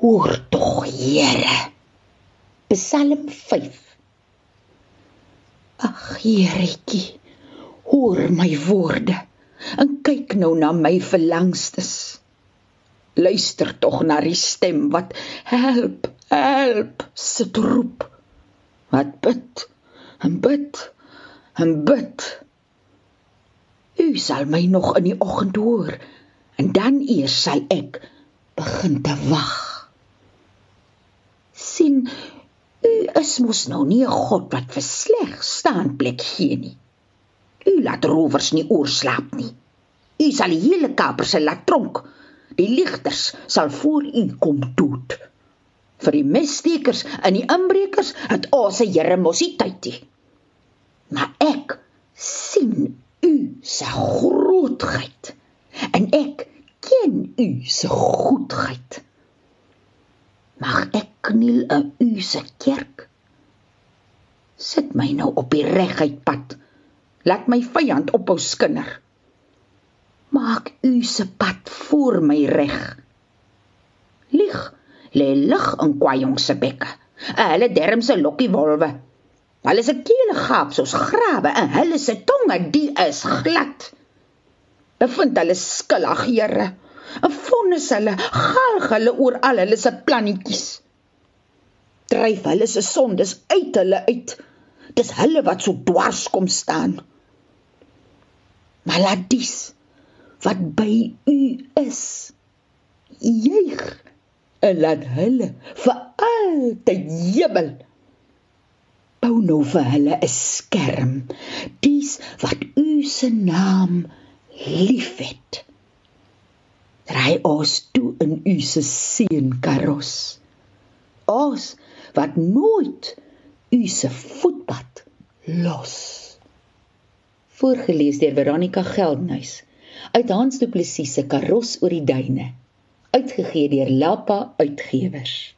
Hoor tog, Here. Psalm 5. Ag, Heretjie, hoor my woorde en kyk nou na my verlangstes. Luister tog na die stem wat help, help, sit roep. Wat bid en bid en bid. U sal my nog in die oggend hoor en dan eers sal ek begin te wag. sien u is mos nou nie 'n god wat vir sleg staan plek gee nie. U laat rowers nie oorslaap nie. U sal die hele se laat tronk. Die ligters sal voor u kom dood. Vir die messtekers en die inbrekers het ons se Here mos nie tyd nie. Maar ek sien u se grootheid en ek ken u se goedheid. Mag ek kniel in u se kerk? Sit my nou op die reguit pad. Laat my vyand ophou skinder. Maak u se pad voor my reg. Lig, lê lig in kwajong se bekke. Hulle dermse lokkie wolwe. Hulle se kele gaap soos grawe en hulle se tonge die is glad. Bevind hulle skuldig, Here. 'n Vonnis hulle, galg hulle oor al hulle se plannetjies. Dryf hulle se sondes uit hulle uit. Dis hulle wat so dwars kom staan. Maar laat dies wat by u is juig en laat hulle vir altyd jubel. Bou nou vir hulle 'n skerm, dies wat u se naam liefhet ry ons toe in u se seën karos. Ons wat nooit u se voetpad los. Voorgeles deur Veronica Geldnys. Uit Hans Du Plessis se Karos oor die duine. Uitgegee deur Lapa Uitgewers